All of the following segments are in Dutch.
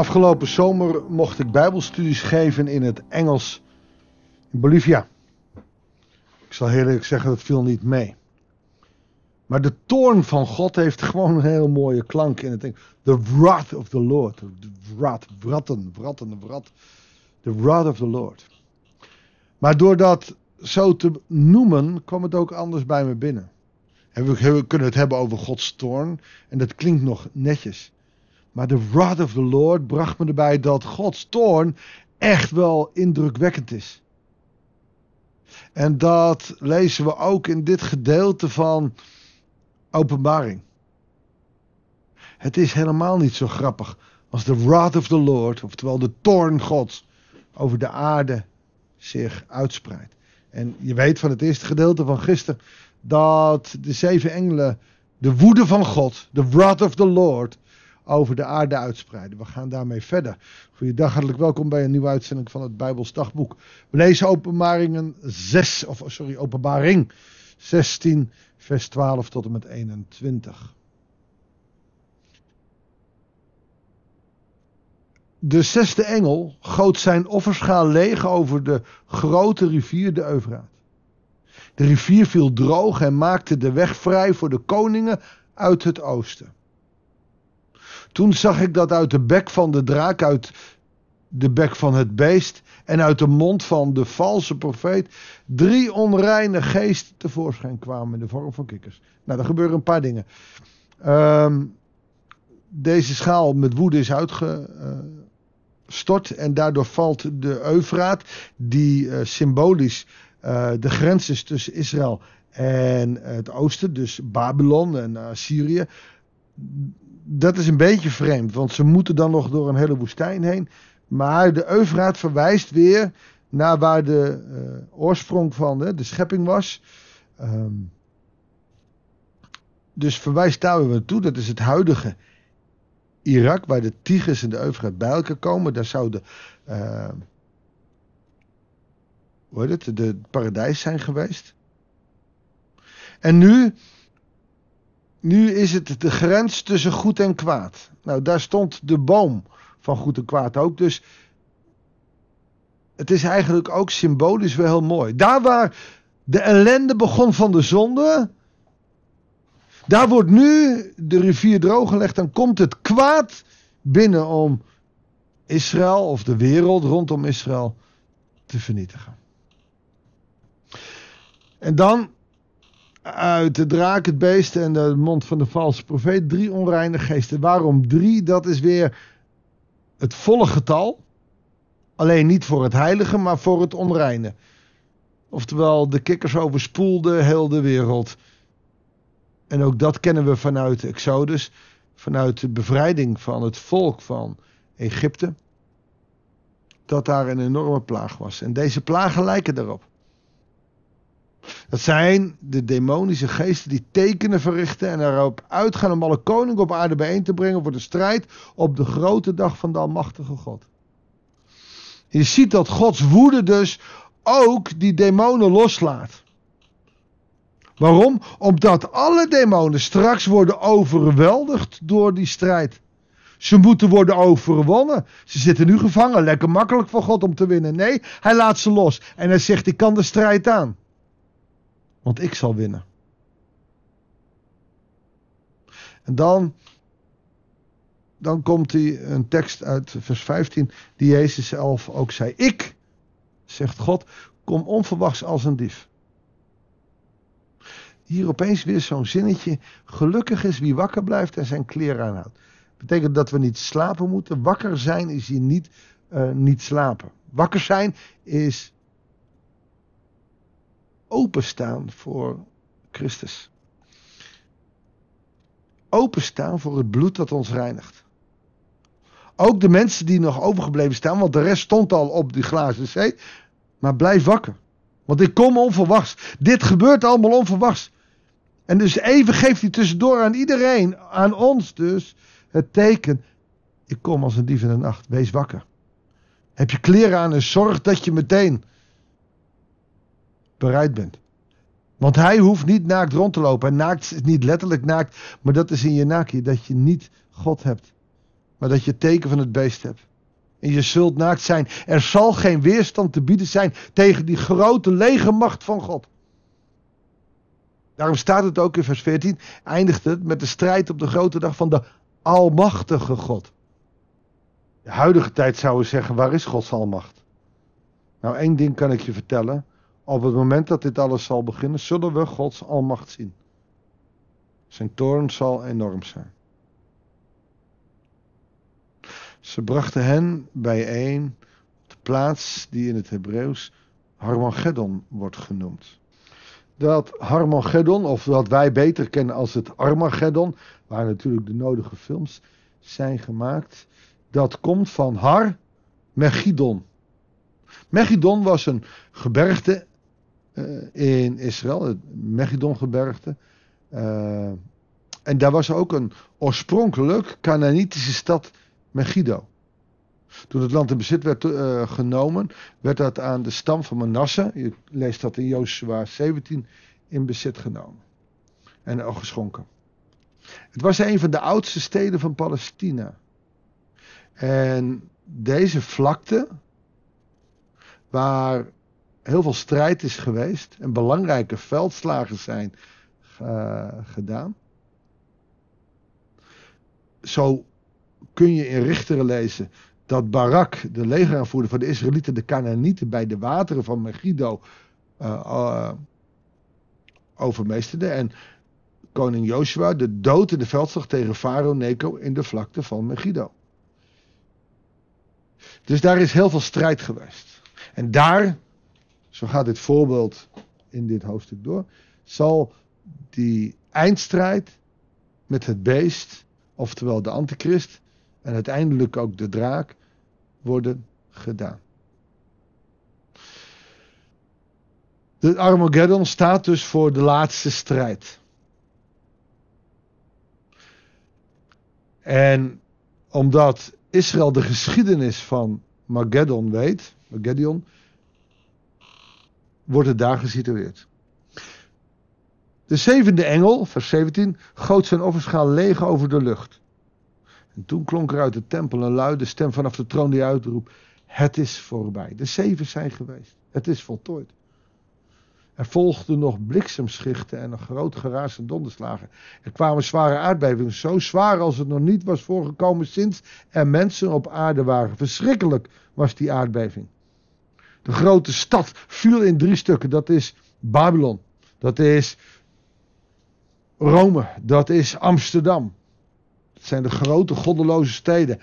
Afgelopen zomer mocht ik Bijbelstudies geven in het Engels in Bolivia. Ik zal eerlijk zeggen, dat viel niet mee. Maar de toorn van God heeft gewoon een heel mooie klank in het Engels. The wrath of the Lord. The wrath, wratten, wratten, wrat. The wrath of the Lord. Maar door dat zo te noemen, kwam het ook anders bij me binnen. En we kunnen het hebben over Gods toorn. En dat klinkt nog netjes. Maar de wrath of the Lord bracht me erbij dat Gods toorn echt wel indrukwekkend is. En dat lezen we ook in dit gedeelte van Openbaring. Het is helemaal niet zo grappig als de wrath of the Lord, oftewel de toorn Gods, over de aarde zich uitspreidt. En je weet van het eerste gedeelte van gisteren dat de zeven engelen de woede van God, de wrath of the Lord, over de aarde uitspreiden. We gaan daarmee verder. Goeiedag, hartelijk welkom bij een nieuwe uitzending van het Bijbels Dagboek. We lezen openbaringen 6, of sorry, openbaring 16, vers 12 tot en met 21. De zesde engel goot zijn offerschaal leeg over de grote rivier de Eufraat. De rivier viel droog en maakte de weg vrij voor de koningen uit het oosten. Toen zag ik dat uit de bek van de draak, uit de bek van het beest en uit de mond van de valse profeet drie onreine geesten tevoorschijn kwamen in de vorm van kikkers. Nou, er gebeuren een paar dingen. Ehm, deze schaal met woede is uitgestort en daardoor valt de Eufraat, die uh, symbolisch uh, de grens is tussen Israël en het oosten, dus Babylon en Assyrië dat is een beetje vreemd, want ze moeten dan nog door een hele woestijn heen. Maar de Eufraat verwijst weer naar waar de uh, oorsprong van de, de schepping was. Um, dus verwijst daar weer naartoe. Dat is het huidige Irak, waar de Tigris en de Eufraat bij elkaar komen. Daar zou de, uh, hoe heet het, de paradijs zijn geweest. En nu nu is het de grens tussen goed en kwaad. Nou, daar stond de boom van goed en kwaad ook. Dus het is eigenlijk ook symbolisch wel heel mooi. Daar waar de ellende begon van de zonde. Daar wordt nu de rivier drooggelegd. Dan komt het kwaad binnen om Israël of de wereld rondom Israël te vernietigen. En dan uit de draak, het beest en de mond van de valse profeet drie onreine geesten. Waarom drie? Dat is weer het volle getal. Alleen niet voor het heilige, maar voor het onreine. Oftewel, de kikkers overspoelden heel de wereld. En ook dat kennen we vanuit Exodus, vanuit de bevrijding van het volk van Egypte. Dat daar een enorme plaag was. En deze plagen lijken daarop. Dat zijn de demonische geesten die tekenen verrichten en erop uitgaan om alle koningen op aarde bijeen te brengen voor de strijd op de grote dag van de Almachtige God. Je ziet dat Gods woede dus ook die demonen loslaat. Waarom? Omdat alle demonen straks worden overweldigd door die strijd. Ze moeten worden overwonnen. Ze zitten nu gevangen. Lekker makkelijk voor God om te winnen. Nee, hij laat ze los. En hij zegt: Ik kan de strijd aan want ik zal winnen. En dan, dan komt hij een tekst uit vers 15, die Jezus zelf ook zei. Ik, zegt God, kom onverwachts als een dief. Hier opeens weer zo'n zinnetje. Gelukkig is wie wakker blijft en zijn kleren aanhoudt. Betekent dat we niet slapen moeten. Wakker zijn is hier niet, uh, niet slapen. Wakker zijn is openstaan voor Christus. Openstaan voor het bloed dat ons reinigt. Ook de mensen die nog overgebleven staan, want de rest stond al op die glazen zee. Maar blijf wakker. Want ik kom onverwachts. Dit gebeurt allemaal onverwachts. En dus even geeft hij tussendoor aan iedereen, aan ons dus, het teken. Ik kom als een dief in de nacht. Wees wakker. Heb je kleren aan en zorg dat je meteen bereid bent. Want hij hoeft niet naakt rond te lopen. En naakt is niet letterlijk naakt, maar dat is in je naakje dat je niet God hebt maar dat je het teken van het beest hebt. En je zult naakt zijn. Er zal geen weerstand te bieden zijn tegen die grote legermacht van God. Daarom staat het ook in vers 14, eindigt het met de strijd op de grote dag van de Almachtige God. De huidige tijd zouden we zeggen, waar is Gods almacht? Nou, één ding kan ik je vertellen. Op het moment dat dit alles zal beginnen, zullen we Gods almacht zien. Zijn toorn zal enorm zijn. Ze brachten hen bijeen op de plaats die in het Hebreeuws Harmageddon wordt genoemd. Dat Harmageddon, of wat wij beter kennen als het Armageddon, waar natuurlijk de nodige films zijn gemaakt, dat komt van Har Megidon. Megidon was een gebergte in Israël, het Megidon-gebergte. Uh, en daar was ook een oorspronkelijk Canaanitische stad Megiddo. Toen het land in bezit werd uh, genomen, werd dat aan de stam van Manasse, je leest dat in Joshua 17, in bezit genomen. En ook geschonken. Het was een van de oudste steden van Palestina. En deze vlakte, waar heel veel strijd is geweest en belangrijke veldslagen zijn uh, gedaan. Zo kun je in Richteren lezen dat Barak, de legeraanvoerder van de Israëlieten, de Canaanieten bij de wateren van Megiddo uh, uh, overmeesterde. En koning Joshua de dood in de veldslag tegen Farao Neko in de vlakte van Megiddo. Dus daar is heel veel strijd geweest. En daar, zo gaat dit voorbeeld in dit hoofdstuk door, zal die eindstrijd met het beest, oftewel de antichrist, en uiteindelijk ook de draak, worden gedaan. De Armageddon staat dus voor de laatste strijd. En omdat Israël de geschiedenis van Mageddon weet, Mageddon, wordt het daar gesitueerd. De zevende engel, vers 17, goot zijn offerschaal leeg over de lucht. En toen klonk er uit de tempel een luide stem vanaf de troon die uitroep: Het is voorbij. De zeven zijn geweest. Het is voltooid. Er volgden nog bliksemschichten en een groot geraas en donderslagen. Er kwamen zware aardbevingen, zo zwaar als het nog niet was voorgekomen sinds er mensen op aarde waren. Verschrikkelijk was die aardbeving. De grote stad viel in drie stukken. Dat is Babylon. Dat is Rome. Dat is Amsterdam. Het zijn de grote goddeloze steden.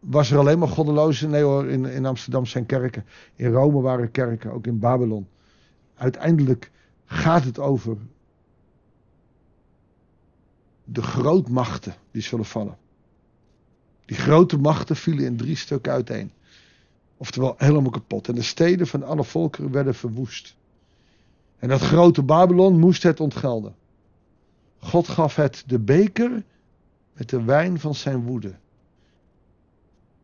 Was er alleen maar goddeloze? Nee hoor, in, in Amsterdam zijn kerken. In Rome waren kerken, ook in Babylon. Uiteindelijk gaat het over de grootmachten die zullen vallen. Die grote machten vielen in drie stukken uiteen. Oftewel helemaal kapot. En de steden van alle volkeren werden verwoest. En dat grote Babylon moest het ontgelden. God gaf het de beker met de wijn van zijn woede.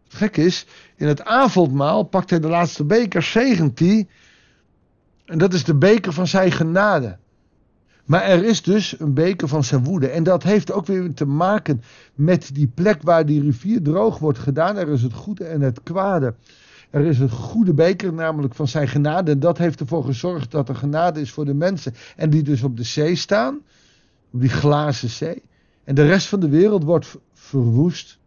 Het gek is, in het avondmaal pakt hij de laatste beker, zegent hij. En dat is de beker van zijn genade. Maar er is dus een beker van zijn woede. En dat heeft ook weer te maken met die plek waar die rivier droog wordt gedaan. Er is het goede en het kwade. Er is een goede beker, namelijk van zijn genade. En dat heeft ervoor gezorgd dat er genade is voor de mensen. En die dus op de zee staan. Op die glazen zee. En de rest van de wereld wordt verwoest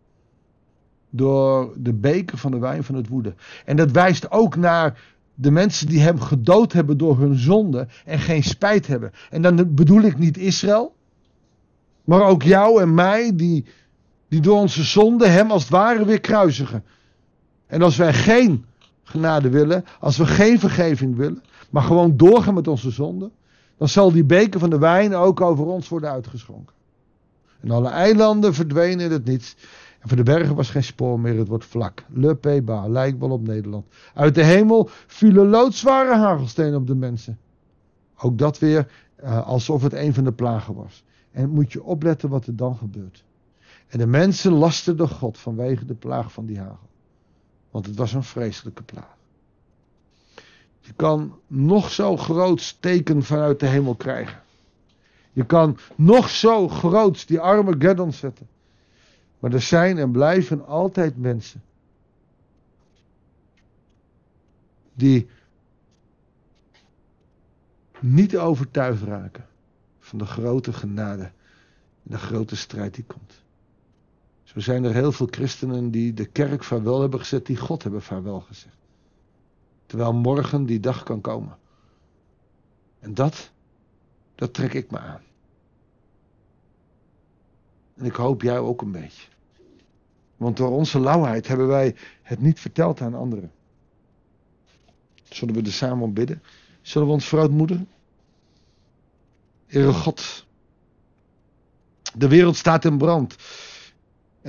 door de beker van de wijn van het woede. En dat wijst ook naar de mensen die hem gedood hebben door hun zonde en geen spijt hebben. En dan bedoel ik niet Israël, maar ook jou en mij die, die door onze zonde hem als het ware weer kruisigen. En als wij geen genade willen, als we geen vergeving willen, maar gewoon doorgaan met onze zonde, dan zal die beker van de wijn ook over ons worden uitgeschonken. En alle eilanden verdwenen in het niets. En voor de bergen was geen spoor meer, het wordt vlak. Le Peba, lijkt wel op Nederland. Uit de hemel vielen loodzware hagelstenen op de mensen. Ook dat weer uh, alsof het een van de plagen was. En moet je opletten wat er dan gebeurt. En de mensen lasterden God vanwege de plaag van die hagel. Want het was een vreselijke plaag. Je kan nog zo groot teken vanuit de hemel krijgen. Je kan nog zo groot die arme Geddon zetten. Maar er zijn en blijven altijd mensen die niet overtuigd raken van de grote genade en de grote strijd die komt. Zo zijn er heel veel christenen die de kerk vaarwel hebben gezet, die God hebben vaarwel gezegd. Terwijl morgen die dag kan komen. En dat, dat trek ik me aan. En ik hoop jij ook een beetje. Want door onze lauwheid hebben wij het niet verteld aan anderen. Zullen we er samen om bidden? Zullen we ons verootmoedigen? Heere God, de wereld staat in brand.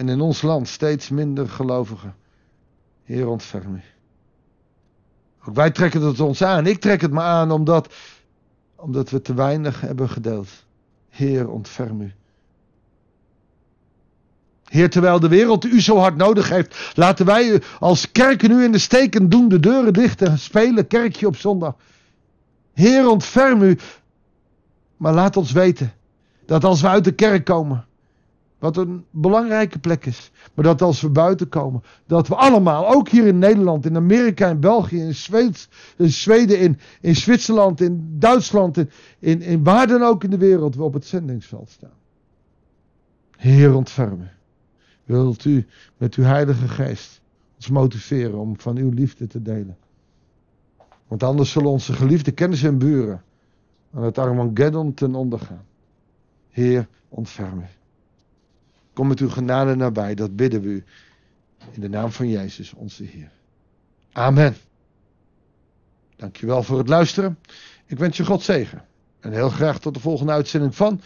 En in ons land steeds minder gelovigen. Heer, ontferm u. Ook wij trekken het ons aan. Ik trek het me aan omdat, omdat we te weinig hebben gedeeld. Heer, ontferm u. Heer, terwijl de wereld u zo hard nodig heeft, laten wij u als kerken nu in de steken doen, de deuren dicht en spelen kerkje op zondag. Heer, ontferm u. Maar laat ons weten dat als we uit de kerk komen, wat een belangrijke plek is, maar dat als we buiten komen, dat we allemaal, ook hier in Nederland, in Amerika, in België, in, in Zweden, in, in Zwitserland, in Duitsland, in, in, waar dan ook in de wereld, we op het zendingsveld staan. Heer, ontferm u. Wilt u met uw Heilige Geest ons motiveren om van uw liefde te delen? Want anders zullen onze geliefde kennis en buren aan het Armageddon ten onder gaan. Heer, ontferm u. Kom met uw genade nabij, dat bidden we u. In de naam van Jezus, onze Heer. Amen. Dankjewel voor het luisteren. Ik wens je God zegen. En heel graag tot de volgende uitzending van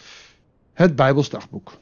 het Bijbels Dagboek.